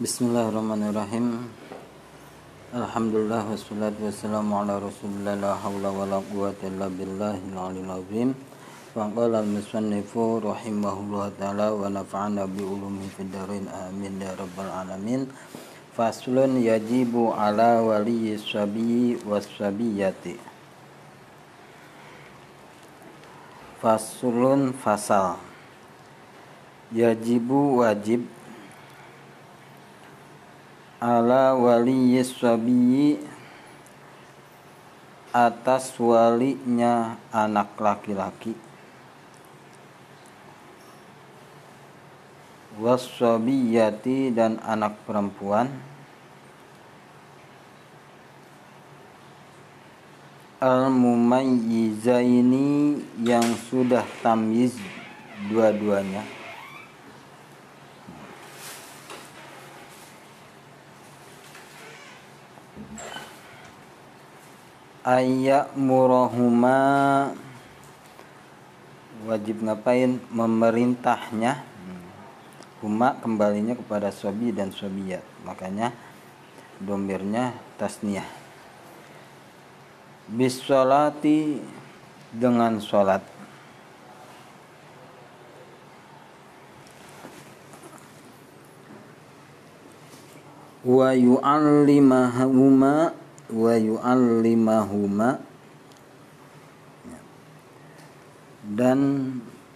Bismillahirrahmanirrahim. Alhamdulillah wassalatu wassalamu ala rasulillah la hawla wa la quwata illa billahil alil azim. Wa al-musannifu rahimahullah ta'ala wa nafa'ana amin ya rabbal alamin. Faslun yajibu ala waliyyi sabi was sabiyati. Faslun fasal. Yajibu wajib ala wali sabiyi atas walinya anak laki-laki. Wasabiyati dan anak perempuan. Al mumayyizaini yang sudah tamyiz dua-duanya ayak murahuma wajib ngapain? Memerintahnya. Huma kembalinya kepada sobi dan sobiyat makanya domirnya tasniah bisolati dengan sholat wa yu'allimahuma wa yu'allimahuma. Dan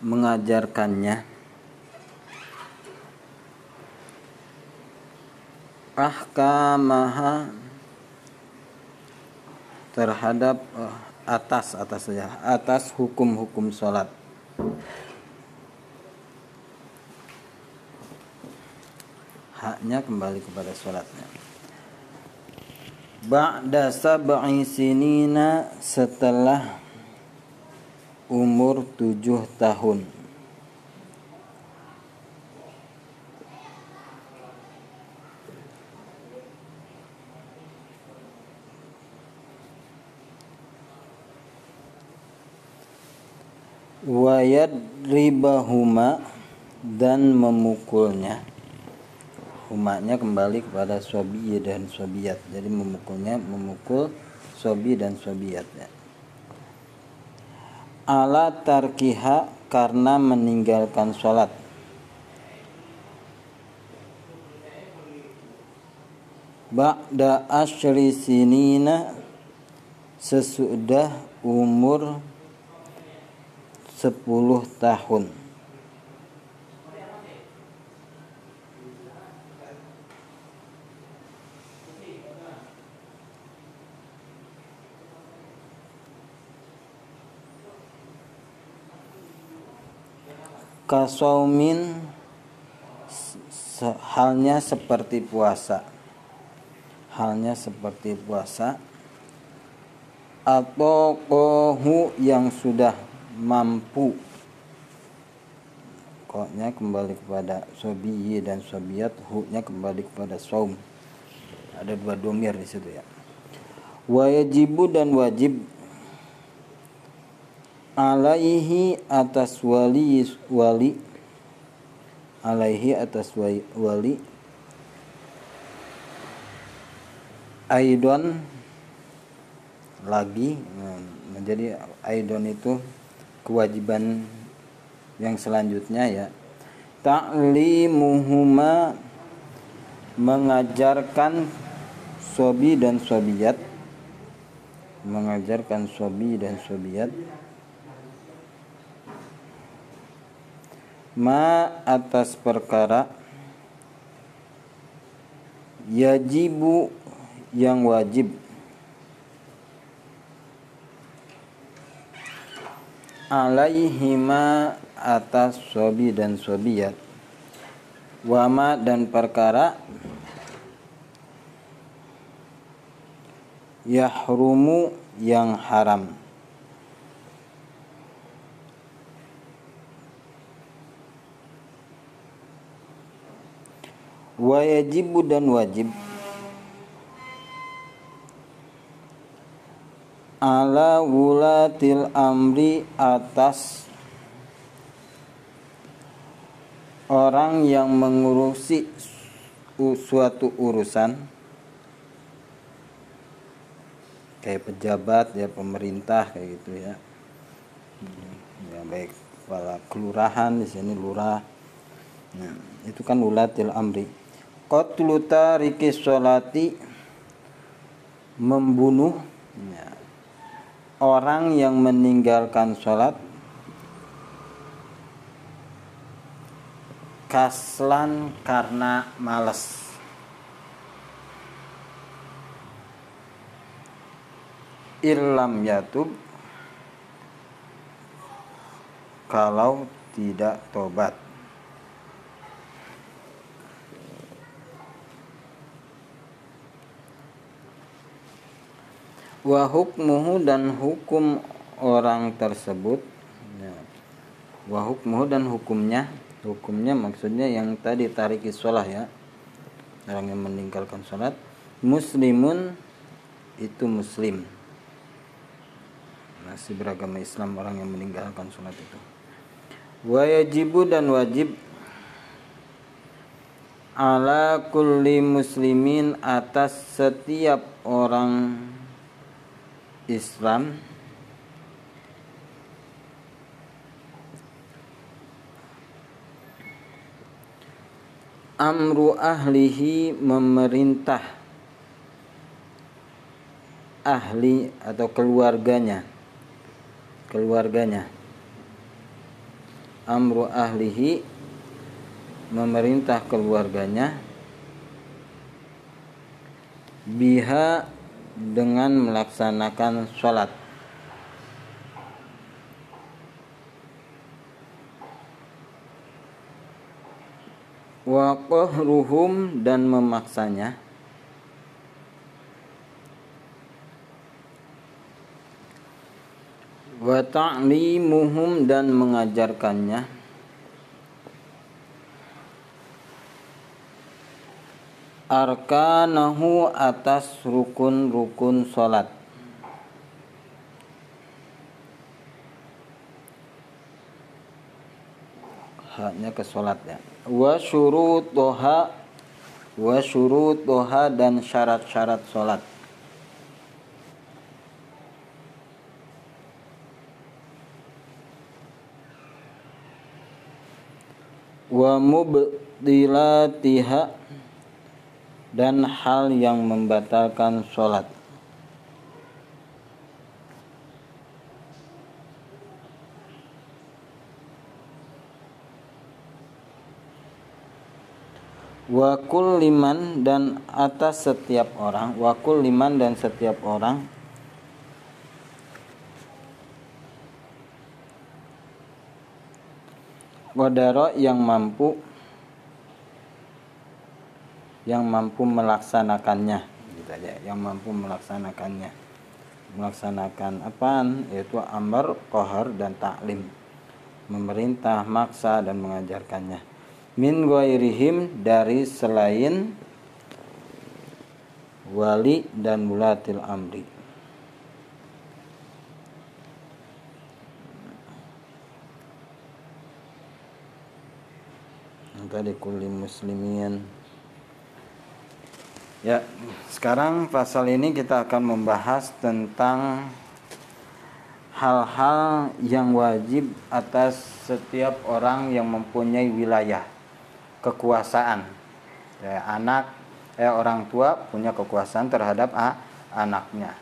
mengajarkannya. Ahkamaha terhadap uh, atas atas saja atas hukum-hukum sholat haknya kembali kepada sholatnya Ba'da sab'i sinina setelah umur tujuh tahun. Wayad ribahuma dan memukulnya umatnya kembali kepada sobi dan sobiat. Jadi memukulnya memukul sobi dan sobiatnya ala tarkiha karena meninggalkan sholat. Ba'da asyri sinina sesudah umur 10 tahun kasaumin halnya seperti puasa. Halnya seperti puasa. Atau kohu yang sudah mampu. Koknya kembali kepada sobiyi dan sobiat hu-nya kembali kepada saum ada dua domir di situ ya. Wajibu dan wajib alaihi atas wali wali. Alaihi atas wali. Aidon lagi menjadi aidon itu kewajiban yang selanjutnya ya. Ta'limuhuma mengajarkan sobi dan sobiat. Mengajarkan sobi dan sobiat ma atas perkara yajibu yang wajib. Alaihima atas sobi dan sobiat wama dan perkara yahrumu yang haram wajibu dan wajib. Ala wulatil amri atas orang yang mengurusi suatu urusan. Kayak pejabat ya pemerintah kayak gitu ya. Ya baik kepala kelurahan di sini lurah. Nah, itu kan ulatil amri qatlu tariki sholati membunuh ya, orang yang meninggalkan sholat kaslan karena males. Ilam yatub kalau tidak tobat wa hukmuhu dan hukum orang tersebut. Ya. wa hukmuhu dan hukumnya. Hukumnya maksudnya yang tadi tariki sholat ya. Orang yang meninggalkan sholat. Muslimun itu muslim. Masih beragama Islam orang yang meninggalkan sholat itu. Wajibu dan wajib ala kulli muslimin atas setiap orang Islam. Amru ahlihi memerintah ahli atau keluarganya. Keluarganya. Amru ahlihi memerintah keluarganya. Biha dengan melaksanakan sholat. Wa dan memaksanya. Wa ta'limuhum dan mengajarkannya arkanahu atas rukun-rukun salat haknya ke salat ya. Wa syurutuha wa syurutuha dan syarat-syarat salat wa mubdilatiha dan hal yang membatalkan sholat. Wakul liman dan atas setiap orang wakul liman dan setiap orang. Wadaro yang mampu yang mampu melaksanakannya. Gitu aja yang mampu melaksanakannya. Melaksanakan apaan? Yaitu amar kohar dan taklim memerintah maksa dan mengajarkannya. Min ghairihim dari selain wali dan mulatil amri. Tadi kulli muslimin ya sekarang pasal ini kita akan membahas tentang hal-hal yang wajib atas setiap orang yang mempunyai wilayah kekuasaan. Ya, anak eh orang tua punya kekuasaan terhadap ah, anaknya.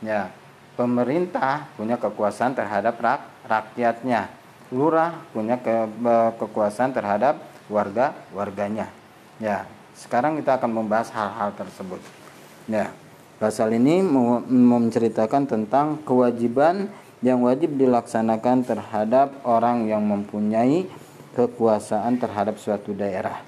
Ya pemerintah punya kekuasaan terhadap rak, rakyatnya. Lurah punya ke, kekuasaan terhadap warga warganya. Ya sekarang kita akan membahas hal-hal tersebut. Ya pasal ini menceritakan tentang kewajiban yang wajib dilaksanakan terhadap orang yang mempunyai kekuasaan terhadap suatu daerah.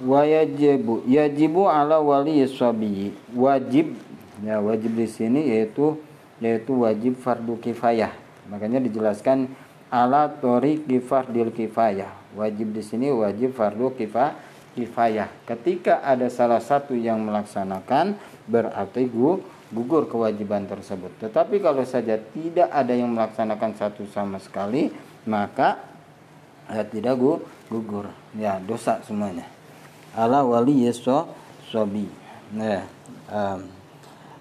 Wajibu yajibu ala wali sabi. Wajib ya wajib di sini yaitu yaitu wajib fardu kifayah. Makanya dijelaskan ala tori fardil kifayah. Wajib di sini wajib fardu kifa, kifayah. Ketika ada salah satu yang melaksanakan berarti gugur kewajiban tersebut. Tetapi kalau saja tidak ada yang melaksanakan satu sama sekali, maka ya, tidak gugur. Ya, dosa semuanya. ala wali yeso sobi nah um,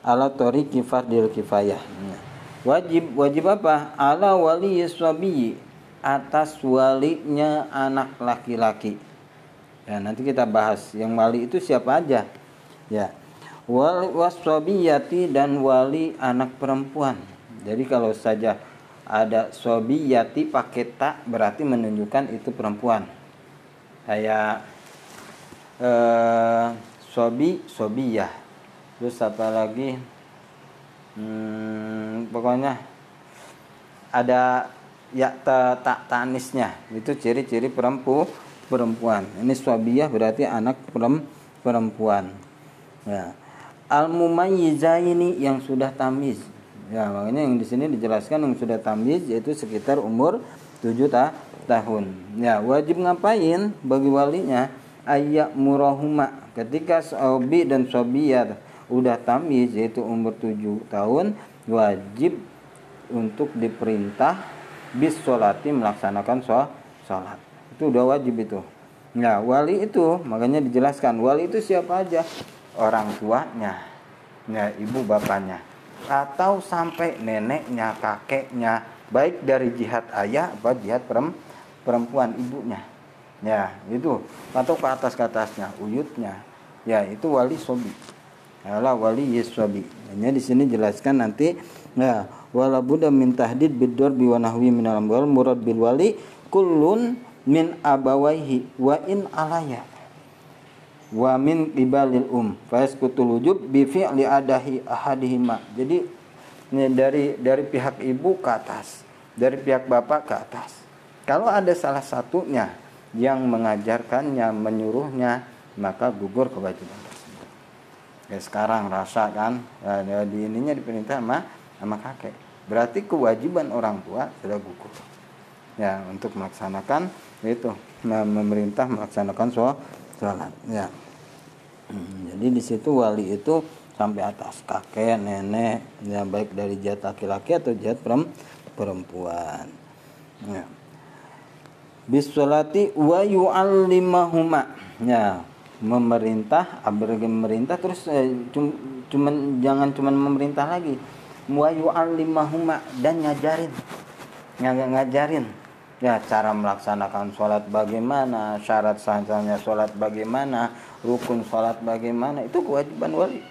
ala tori kifardil kifayah nah. wajib wajib apa ala wali yesobi atas walinya anak laki-laki ya nanti kita bahas yang wali itu siapa aja. Ya. Wali waswabiyati dan wali anak perempuan. Jadi kalau saja ada sobiyati pakai tak berarti menunjukkan itu perempuan. Kayak eh, sobi sobiyah terus apa lagi? Hmm, pokoknya ada ya tak tanisnya itu ciri-ciri perempu perempuan. Ini sobiyah berarti anak perempuan. Ya. Al ini yang sudah tamiz. Ya, makanya yang di sini dijelaskan yang sudah tamyiz yaitu sekitar umur 7 ta tahun. Ya, wajib ngapain bagi walinya? Ayak murahuma ketika sobi dan sobiyat udah tamyiz yaitu umur 7 tahun wajib untuk diperintah bis solati melaksanakan sholat itu udah wajib itu ya wali itu makanya dijelaskan wali itu siapa aja orang tuanya ya ibu bapaknya atau sampai neneknya, kakeknya, baik dari jihad ayah atau jihad perempuan ibunya. Ya, itu atau ke atas ke atasnya, uyutnya. Ya, itu wali sobi. Adalah wali yeswabi. Hanya di sini jelaskan nanti ya wala buddha min tahdid bidor biwanahwi wal murad bil wali kullun min abawaihi wa in alaya. Wa min qibalil um. Fa yasqutul wujub bi fi'li adahi ahadihima. Jadi ini dari dari pihak ibu ke atas dari pihak bapak ke atas. Kalau ada salah satunya yang mengajarkannya menyuruhnya maka gugur kewajiban tersebut. Ya sekarang rasa kan ya, di ininya diperintah sama sama kakek. Berarti kewajiban orang tua sudah gugur ya untuk melaksanakan itu. Memerintah melaksanakan sholat. Ya. Hmm, jadi di situ wali itu sampai atas kakek nenek ya baik dari jihad laki-laki atau jihad perempuan. Ya. Bisolati wa yu'allimahuma. Ya memerintah abrege memerintah terus eh, cuman jangan cuman memerintah lagi. Wa yu'allimahuma dan ngajarin. Ngajarin ya cara melaksanakan sholat bagaimana syarat sahnya sholat bagaimana rukun sholat bagaimana itu kewajiban wali.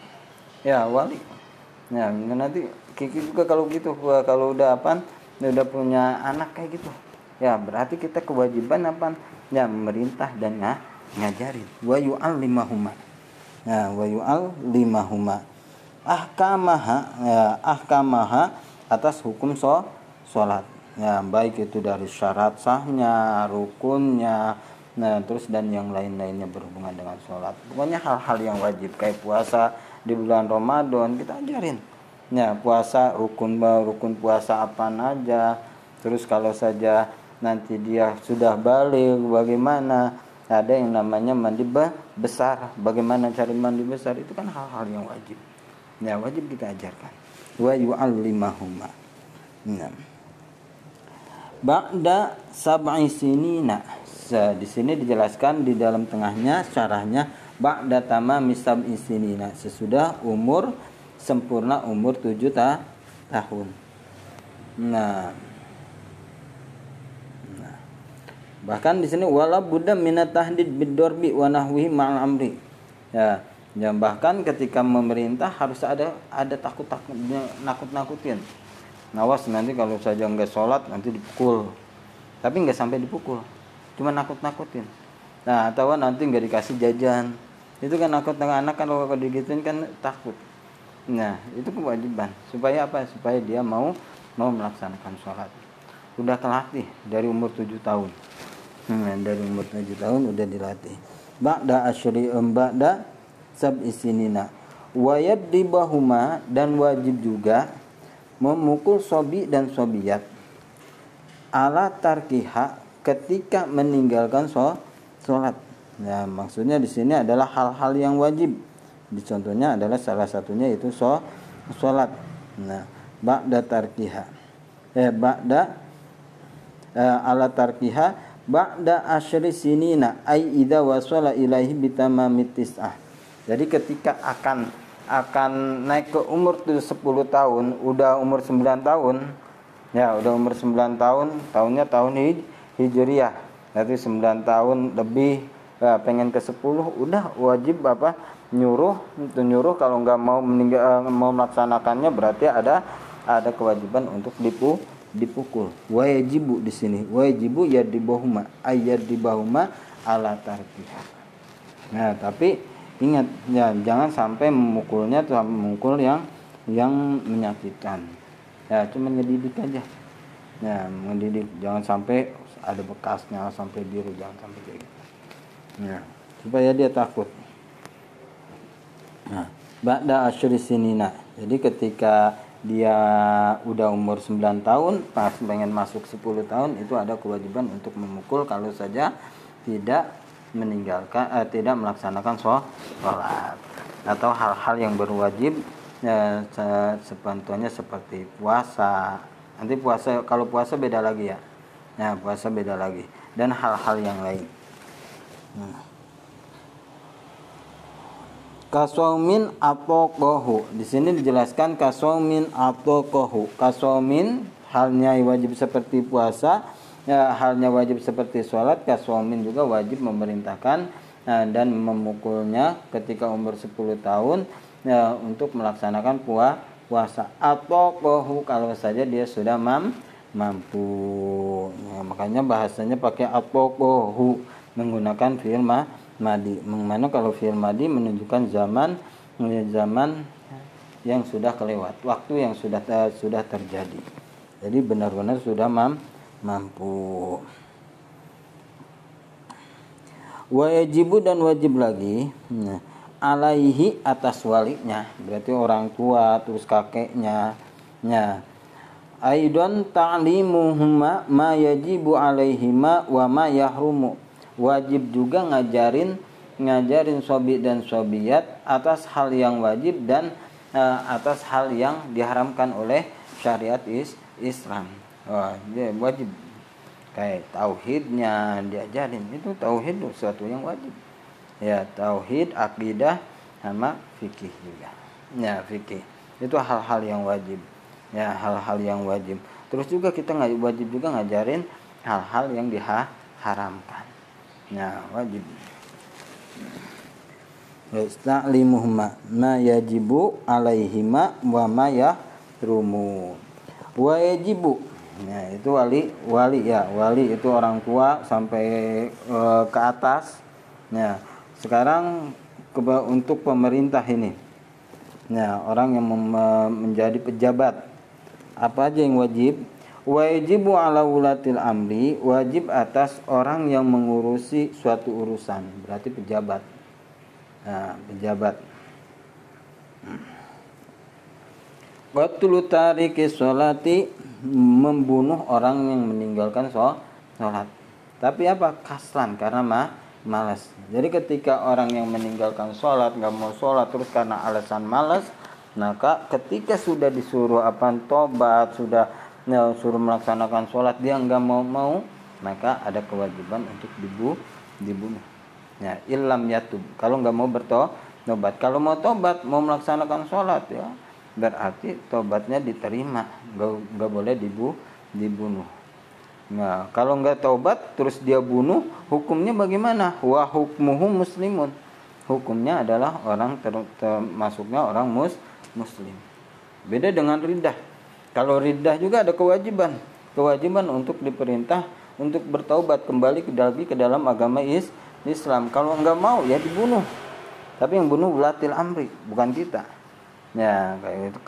Ya wali. Ya nanti kiki juga kalau gitu kalau udah apa udah punya anak kayak gitu. Ya berarti kita kewajiban apa ya memerintah dan ng ngajarin. Wa yu'allimahuma. Ya wa yu'allimahuma. Ahkamaha ya ahkamaha atas hukum so, sholat ya baik itu dari syarat sahnya rukunnya nah terus dan yang lain-lainnya berhubungan dengan sholat. Pokoknya hal-hal yang wajib kayak puasa di bulan Ramadan kita ajarin. Ya puasa rukun rukun puasa apa aja. Terus kalau saja nanti dia sudah balik bagaimana? Ada yang namanya mandi besar. Bagaimana cari mandi besar? Itu kan hal-hal yang wajib. Ya wajib kita ajarkan. Wa yu'allimahuma. Nah ba'da sab'i sinina. Di sini dijelaskan di dalam tengahnya syarahnya ba'da tamami sab'i sinina. Sesudah umur sempurna umur 7 ta tahun. Nah, nah. Bahkan di sini wala buddha minat tahdid bidorbi wa nahwihi ma'al amri. Ya, ya bahkan ketika memerintah harus ada ada takut takut nakut nakutin Nawas nanti kalau saja nggak sholat nanti dipukul. Tapi nggak sampai dipukul, cuma nakut-nakutin. Nah, atau nanti nggak dikasih jajan. Itu kan nakut anak kan kalau digituin kan takut. Nah, itu kewajiban. Supaya apa? Supaya dia mau mau melaksanakan sholat. Udah terlatih dari umur 7 tahun. Nah, dari umur 7 tahun udah dilatih. Ba'da asyri ba'da sab isinina. Wayad dibahuma dan wajib juga memukul sobi dan sobiat ala tarkiha ketika meninggalkan sholat. Ya, maksudnya di sini adalah hal-hal yang wajib. Di contohnya adalah salah satunya itu sholat. Nah, ba'da tarkiha. Eh, ba'da eh, ala tarkiha ba'da asyri sinina ai idza wasala ilaihi bitamamit tis'ah. Jadi ketika akan akan naik ke umur 10 tahun, udah umur 9 tahun, ya udah umur 9 tahun, tahunnya tahun Hijriah. Berarti 9 tahun lebih ya, pengen ke 10 udah wajib apa nyuruh nyuruh. Kalau nggak mau meninggal eh, mau melaksanakannya berarti ada ada kewajiban untuk dipu dipukul. Wajibu di sini. Wajibu ya di bahuma ayat di bahuma ala tarkiha. Nah tapi ingat ya jangan sampai memukulnya tuh memukul yang yang menyakitkan. Ya cuma ngedidik aja. Ya mendidik jangan sampai ada bekasnya sampai biru jangan sampai kayak gitu. Ya supaya dia takut. Nah ba'da asyri sinina. Jadi ketika dia udah umur 9 tahun pas pengen masuk 10 tahun itu ada kewajiban untuk memukul kalau saja tidak meninggalkan eh, tidak melaksanakan sholat atau hal-hal yang berwajib ya, sepantunya seperti puasa. Nanti puasa kalau puasa beda lagi ya? Ya puasa beda lagi. Dan hal-hal yang lain. Hmm. Kasaumin kohu Di sini dijelaskan kasaumin kohu Kasaumin halnya wajib seperti puasa, ya, halnya wajib seperti sholat. Kasaumin juga wajib memerintahkan nah, dan memukulnya ketika umur 10 tahun ya, untuk melaksanakan puasa puasa atau kohu kalau saja dia sudah mam, mampu. Ya, makanya bahasanya pakai kohu menggunakan firma madi mana kalau fi'il madi menunjukkan zaman zaman yang sudah kelewat waktu yang sudah uh, sudah terjadi jadi benar-benar sudah mam, mampu. Wajibu dan wajib lagi nah, alaihi atas walinya berarti orang tua terus kakeknya ya aidon ta'limuhuma ma yajibu alaihima wa ma yahrumu. Wajib juga ngajarin ngajarin sobi dan sobiat atas hal yang wajib dan uh, atas hal yang diharamkan oleh syariat is Islam. Wah, dia wajib kayak tauhidnya diajarin itu tauhid itu sesuatu yang wajib. Ya, tauhid, akidah sama fikih juga. Ya, fikih. Itu hal-hal yang wajib. Ya, hal-hal yang wajib. Terus juga kita nggak wajib juga ngajarin hal-hal yang diharamkan ya wajib Yasta'limuhuma ma yajibu alaihima wa ma yahrumu wa ya itu wali wali ya wali itu orang tua sampai e, ke atas. Ya sekarang keba, untuk pemerintah ini. Ya orang yang menjadi pejabat. Apa aja yang wajib? Wajibu ala wulatil amri wajib atas orang yang mengurusi suatu urusan. Berarti pejabat. Nah, pejabat Qatlu tariki sholati membunuh orang yang meninggalkan sholat. Tapi apa? Kaslan karena ma malas. Jadi ketika orang yang meninggalkan sholat nggak mau sholat terus karena alasan malas, maka ketika sudah disuruh apa tobat sudah ya, suruh melaksanakan sholat dia nggak mau mau maka ada kewajiban untuk dibu dibunuh ya ilam yatub kalau nggak mau bertobat kalau mau tobat mau melaksanakan sholat ya berarti tobatnya diterima nggak nggak boleh dibu dibunuh nah kalau nggak tobat terus dia bunuh hukumnya bagaimana wa hukmuhu muslimun hukumnya adalah orang termasuknya orang mus muslim beda dengan rindah kalau riddah juga ada kewajiban. Kewajiban untuk diperintah untuk bertaubat kembali ke lagi ke dalam agama is Islam. Kalau enggak mau ya dibunuh. Tapi yang bunuh ulatil amri, bukan kita. Ya, kayak itu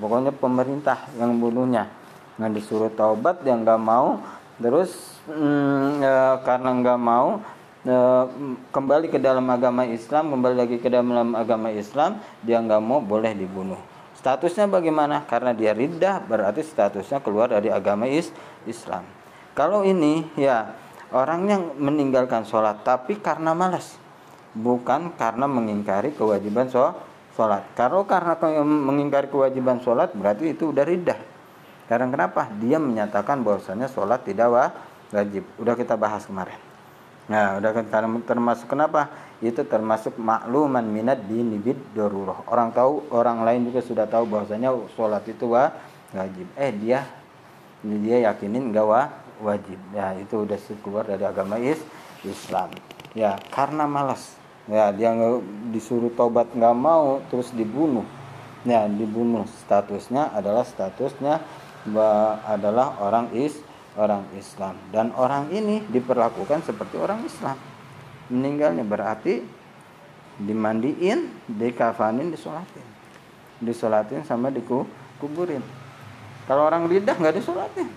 pokoknya pemerintah yang bunuhnya. Nah, disuruh taubat dia enggak mau, terus hmm, ya, karena enggak mau ya, kembali ke dalam agama Islam, kembali lagi ke dalam agama Islam, dia enggak mau boleh dibunuh. Statusnya bagaimana? Karena dia riddah berarti statusnya keluar dari agama is Islam. Kalau ini ya orang yang meninggalkan sholat tapi karena malas, bukan karena mengingkari kewajiban sholat. Kalau karena mengingkari kewajiban sholat berarti itu udah riddah. Karena kenapa? Dia menyatakan bahwasanya sholat tidak wajib. Udah kita bahas kemarin. Nah, udah kita termasuk kenapa? Itu termasuk makluman minat dini bid daruroh. Orang tahu, orang lain juga sudah tahu bahwasanya sholat itu wajib. Eh dia dia yakinin enggak wajib. Ya itu udah keluar dari agama is Islam. Ya karena malas. Ya dia disuruh tobat nggak mau terus dibunuh. Ya dibunuh. Statusnya adalah statusnya adalah orang is orang Islam. Dan orang ini diperlakukan seperti orang Islam. Meninggalnya berarti dimandiin dikafanin disolatin. Disolatin sama dikuburin kalau orang lidah nggak disolatin.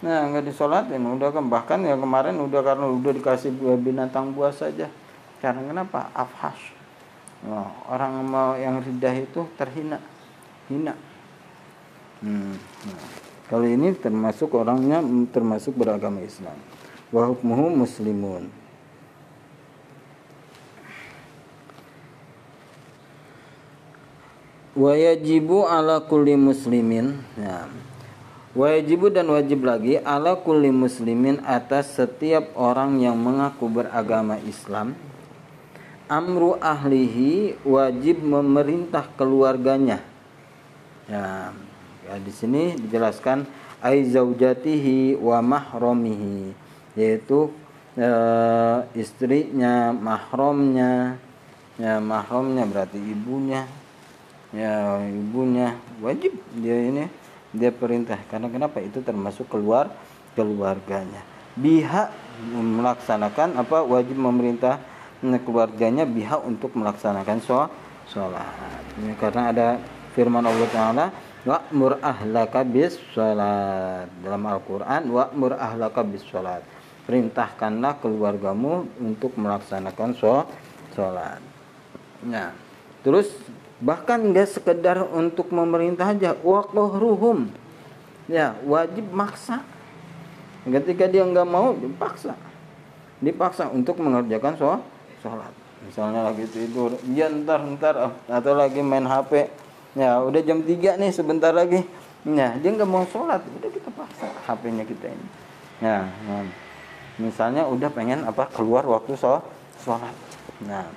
Nah nggak disolatin. Udah kan bahkan yang kemarin udah karena udah dikasih binatang buas saja karena kenapa afhash nah, orang mau yang lidah itu terhina hina hmm, nah. Kalau ini termasuk orangnya termasuk beragama Islam. Wa hukmuhu muslimun. Wa yajibu ala kulli muslimin. Ya. Wajibu dan wajib lagi ala kulli muslimin atas setiap orang yang mengaku beragama Islam. Amru ahlihi wajib memerintah keluarganya. Ya, Ya, di sini dijelaskan ai zaujatihi wa mahramihi yaitu e, istrinya, mahramnya. Ya, mahramnya berarti ibunya. Ya, ibunya wajib dia ini dia perintah karena kenapa itu termasuk keluar keluarganya. Biha melaksanakan apa wajib memerintah keluarganya biha untuk melaksanakan sholat. Ya, karena ada firman Allah Taala wa'mur ahlaka bis salat dalam Al-Qur'an wa'mur ahlaka bis salat perintahkanlah keluargamu untuk melaksanakan sholat. Nah terus bahkan enggak sekedar untuk memerintah aja waqahruhum. Ya wajib maksa. Ketika dia enggak mau dipaksa. Dipaksa untuk mengerjakan sholat misalnya lagi tidur ya ntar ntar atau lagi main HP ya udah jam 3 nih sebentar lagi. Ya dia nggak mau sholat udah kita paksa HP-nya kita ini. Ya nah, misalnya udah pengen apa keluar waktu sholat. Nah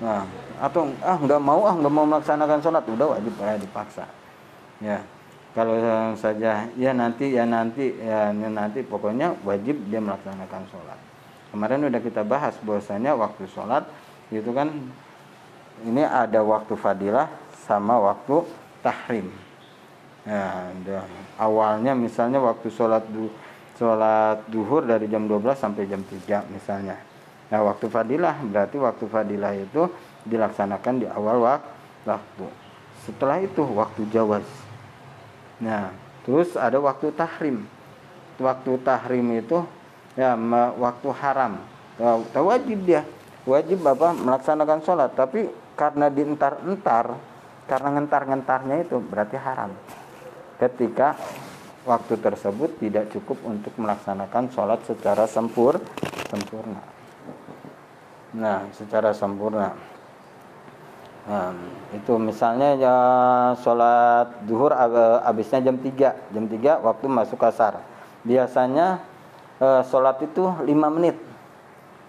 nah atau ah nggak mau ah nggak mau melaksanakan sholat udah wajib ya dipaksa. Ya kalau saja ya nanti ya nanti ya nanti pokoknya wajib dia melaksanakan sholat kemarin udah kita bahas bahwasanya waktu sholat itu kan ini ada waktu fadilah sama waktu tahrim. Ya, awalnya misalnya waktu sholat du, sholat duhur dari jam 12 sampai jam 3 misalnya. Nah, waktu fadilah berarti waktu fadilah itu dilaksanakan di awal waktu. Setelah itu waktu jawaz. Nah, terus ada waktu tahrim. Waktu tahrim itu ya waktu haram. Wajib dia. Wajib Bapak melaksanakan sholat, tapi karena dientar-entar karena ngentar-ngentarnya itu berarti haram. Ketika waktu tersebut tidak cukup untuk melaksanakan sholat secara sempur sempurna. Nah secara sempurna. Nah, itu misalnya ya sholat duhur habisnya jam 3 jam 3 waktu masuk asar. Biasanya eh, sholat itu 5 menit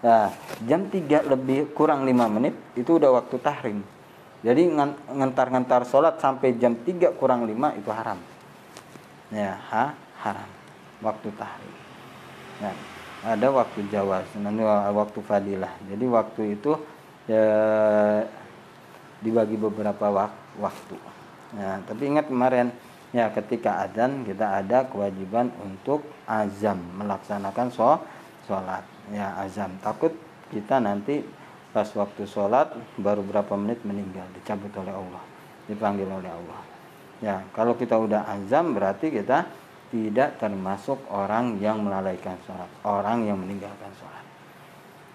Nah, jam 3 lebih kurang 5 menit itu udah waktu tahrim. Jadi ngentar-ngentar sholat sampai jam 3 kurang 5 itu haram. Ya, ha, haram. Waktu tahrim. Ya, ada waktu jawaz, nanti waktu fadilah. Jadi waktu itu ya, dibagi beberapa wak waktu. Ya, tapi ingat kemarin ya ketika adzan kita ada kewajiban untuk azam melaksanakan sholat. Ya, azam. Takut kita nanti pas waktu sholat baru berapa menit meninggal dicabut oleh Allah dipanggil oleh Allah ya kalau kita udah azam berarti kita tidak termasuk orang yang melalaikan sholat orang yang meninggalkan sholat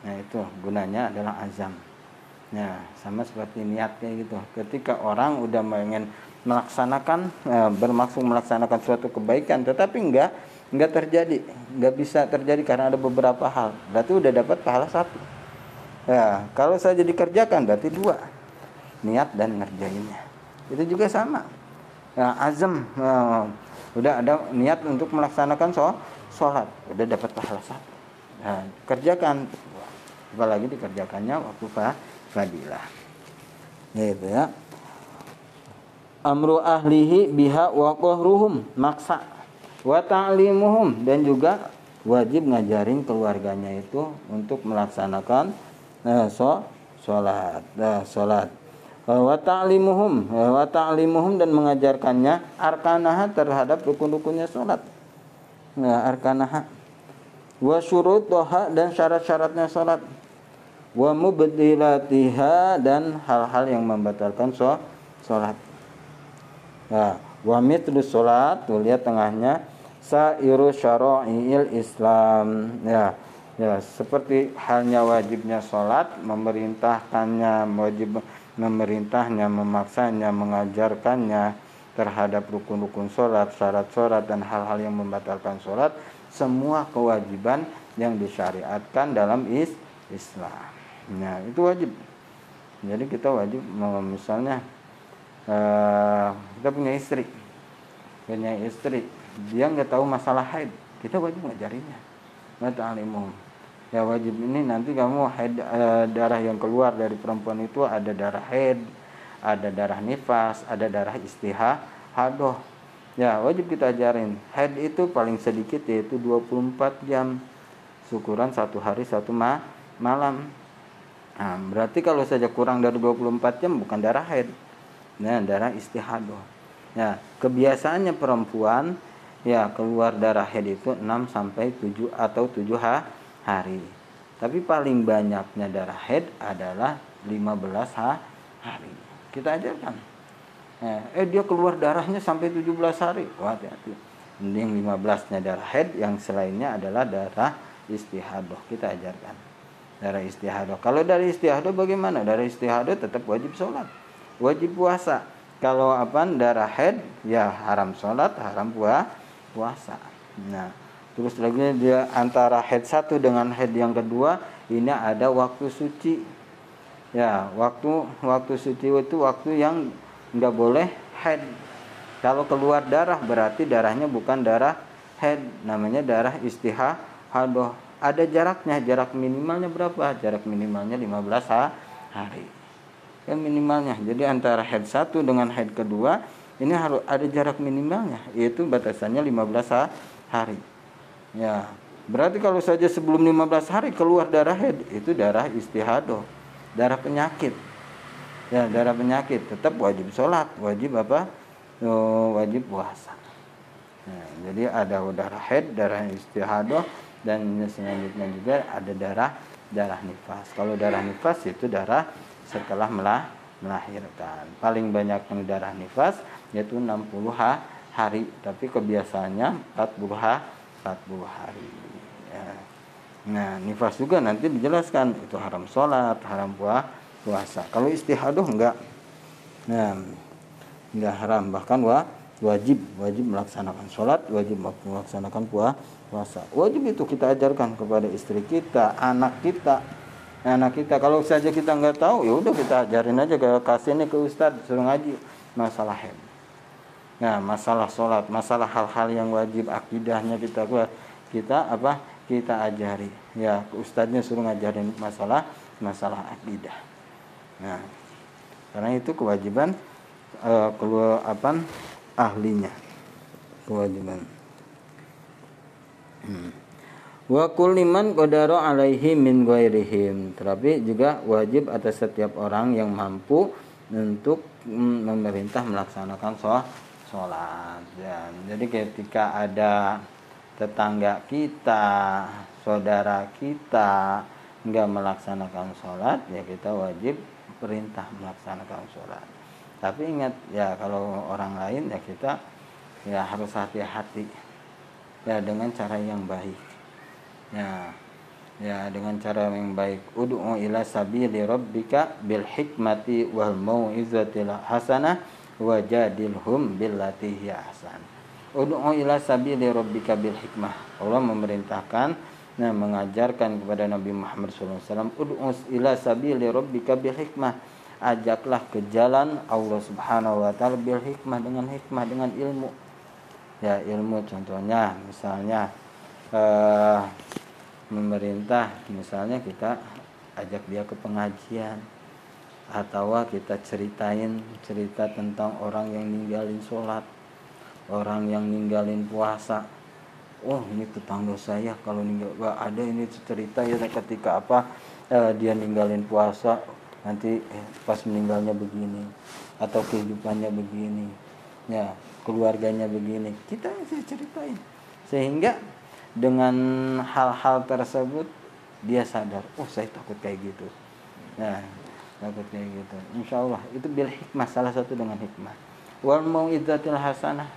nah itu gunanya adalah azam ya sama seperti niat kayak gitu ketika orang udah ingin melaksanakan e, bermaksud melaksanakan suatu kebaikan tetapi enggak enggak terjadi enggak bisa terjadi karena ada beberapa hal berarti udah dapat pahala satu Ya, kalau saja dikerjakan berarti dua. Niat dan ngerjainnya. Itu juga sama. Ya, azam. Ya, udah ada niat untuk melaksanakan sholat udah dapat pahala satu nah, kerjakan apalagi dikerjakannya waktu fadilah gitu ya amru ahlihi biha wa qahruhum maksa wa ta'limuhum dan juga wajib ngajarin keluarganya itu untuk melaksanakan eh, so, sholat eh, sholat. Wa ta'limuhum eh, wa ta'limuhum dan mengajarkannya arkanaha terhadap rukun-rukunnya sholat. Nah, arkanaha. Wa syurutoha dan syarat-syaratnya sholat. Wa mubdilatiha dan hal-hal yang membatalkan sholat Nah, wa mitlu salat, tuh lihat tengahnya sairu syara'il Islam. Ya. Ya, seperti halnya wajibnya salat, memerintahkannya, wajib memerintahnya, memaksanya, mengajarkannya terhadap rukun-rukun sholat, syarat sholat, dan hal-hal yang membatalkan sholat, semua kewajiban yang disyariatkan dalam is Islam. Nah, itu wajib. Jadi kita wajib misalnya uh, kita punya istri. Punya istri. Dia nggak tahu masalah haid. Kita wajib ngajarinya mata alimum ya wajib ini nanti kamu haid uh, darah yang keluar dari perempuan itu ada darah haid ada darah nifas ada darah istihadoh ya wajib kita ajarin. Haid itu paling sedikit yaitu 24 jam. Syukuran satu hari satu ma malam. Nah, berarti kalau saja kurang dari 24 jam bukan darah haid nah darah istihadah. Ya kebiasaannya perempuan ya keluar darah haid itu 6 sampai 7 atau 7 hari. Tapi paling banyaknya darah haid adalah 15 hari. Kita ajarkan. Ya, eh dia keluar darahnya sampai 17 hari. Wah hati-hati. Yang 15 nya darah haid yang selainnya adalah darah istihadah. Kita ajarkan. Darah istihadah. Kalau dari istihadah bagaimana? Darah istihadah tetap wajib sholat wajib puasa. Kalau apa darah head ya haram sholat haram puah, puasa. Nah terus lagi dia antara head satu dengan head yang kedua ini ada waktu suci. Ya waktu waktu suci itu waktu yang nggak boleh head kalau keluar darah berarti darahnya bukan darah head namanya darah istihadah. Ada jaraknya jarak minimalnya berapa? Jarak minimalnya 15 hari yang minimalnya. Jadi antara head satu dengan head kedua ini harus ada jarak minimalnya yaitu batasannya 15 hari. Ya berarti kalau saja sebelum 15 hari keluar darah head itu darah istihadoh darah penyakit. Ya darah penyakit. Tetap wajib sholat wajib apa? Oh, wajib puasa. Ya, jadi ada darah head darah istihadoh dan selanjutnya juga ada darah darah nifas. Kalau darah nifas itu darah setelah melah, melahirkan. Paling banyak yang darah nifas yaitu 60 hari, tapi kebiasaannya 40 40 hari. Ya. Nah, nifas juga nanti dijelaskan itu haram sholat, haram puah, puasa. Kalau istihadah enggak. Nah, enggak haram bahkan wa, wajib wajib melaksanakan sholat, wajib melaksanakan puah, puasa. Wajib itu kita ajarkan kepada istri kita, anak kita, anak kita. Kalau saja kita nggak tahu ya udah kita ajarin aja ke kasih ini ke ustadz suruh ngaji. Masalah hem. Nah masalah sholat masalah hal-hal yang wajib akidahnya kita kita apa? Kita ajari. Ya ustadznya suruh ngajarin masalah masalah akidah. Nah karena itu kewajiban uh, keluar apa? Ahlinya. Kewajiban. Hmm wa kulliman qadara alaihi min ghairihim. Tetapi juga wajib atas setiap orang yang mampu untuk memerintah melaksanakan sholat. Dan jadi ketika ada tetangga kita saudara kita nggak melaksanakan sholat ya kita wajib perintah melaksanakan sholat. Tapi ingat ya kalau orang lain ya kita ya harus hati-hati ya dengan cara yang baik ya. Ya dengan cara yang baik. Ud'u ila sabili rabbika bil hikmati wal mau'izatil hasanah wajadilhum billati hiya ahsan. Ud'u ila sabili rabbika bil hikmah. Allah memerintahkan nah mengajarkan kepada Nabi Muhammad SAW ud'u ila sabili rabbika bil hikmah. Ajaklah ke jalan Allah Subhanahu wa taala bil hikmah dengan hikmah dengan ilmu. Ya ilmu contohnya misalnya uh, memerintah misalnya kita ajak dia ke pengajian atau kita ceritain cerita tentang orang yang ninggalin sholat orang yang ninggalin puasa. Oh ini tetangga saya kalau ninggal gak ada ini cerita ya ketika apa eh, dia ninggalin puasa nanti eh, pas meninggalnya begini atau kehidupannya begini ya keluarganya begini. Kita saya ceritain. Sehingga dengan hal-hal tersebut dia sadar oh saya takut kayak gitu. Nah takut kayak gitu. Insya Allah itu bil hikmah salah satu dengan hikmah. Wal mau hasanah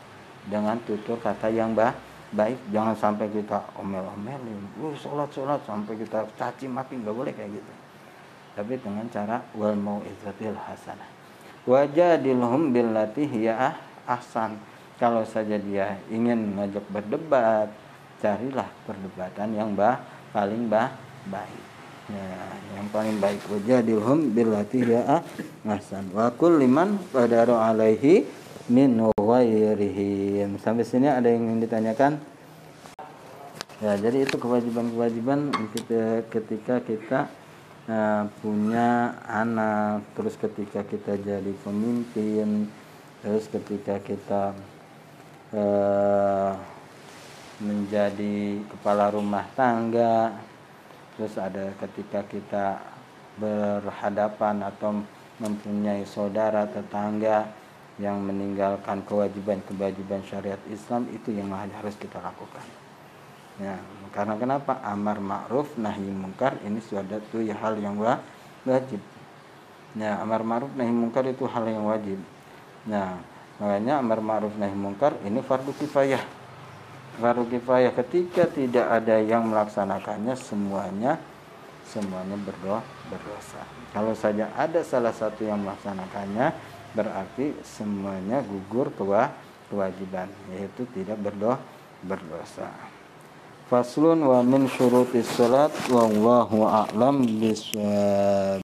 dengan tutur kata yang bah baik. Jangan sampai kita omel-omelin uh sholat sholat sampai kita caci maki nggak boleh kayak gitu. Tapi dengan cara wal mau idzatil hasanah. Wajadilhum billati hiya ahsan kalau saja dia ingin ngajak berdebat carilah perdebatan yang bah paling bah baik. Ya yang paling baik wajadilhum billati hiya ahsan. Wa liman qadaru alaihi min ghairihim sampai sini ada yang ingin ditanyakan? Ya jadi itu kewajiban-kewajiban ketika kita uh, punya anak terus ketika kita jadi pemimpin terus ketika kita uh, menjadi kepala rumah tangga terus ada ketika kita berhadapan atau mempunyai saudara tetangga yang meninggalkan kewajiban-kewajiban syariat Islam itu yang harus kita lakukan. Ya, karena kenapa amar ma'ruf nahi mungkar ini suatu ya hal yang wajib. Ya, amar ma'ruf nahi mungkar itu hal yang wajib. Nah, makanya amar ma'ruf nahi mungkar ini fardu kifayah. Fardu kifayah ketika tidak ada yang melaksanakannya semuanya semuanya berdoa berdosa. Kalau saja ada salah satu yang melaksanakannya berarti semuanya gugur kewajiban yaitu tidak berdoa berdosa. Faslun wa min syurutis salat wallahu a'lam bisawab.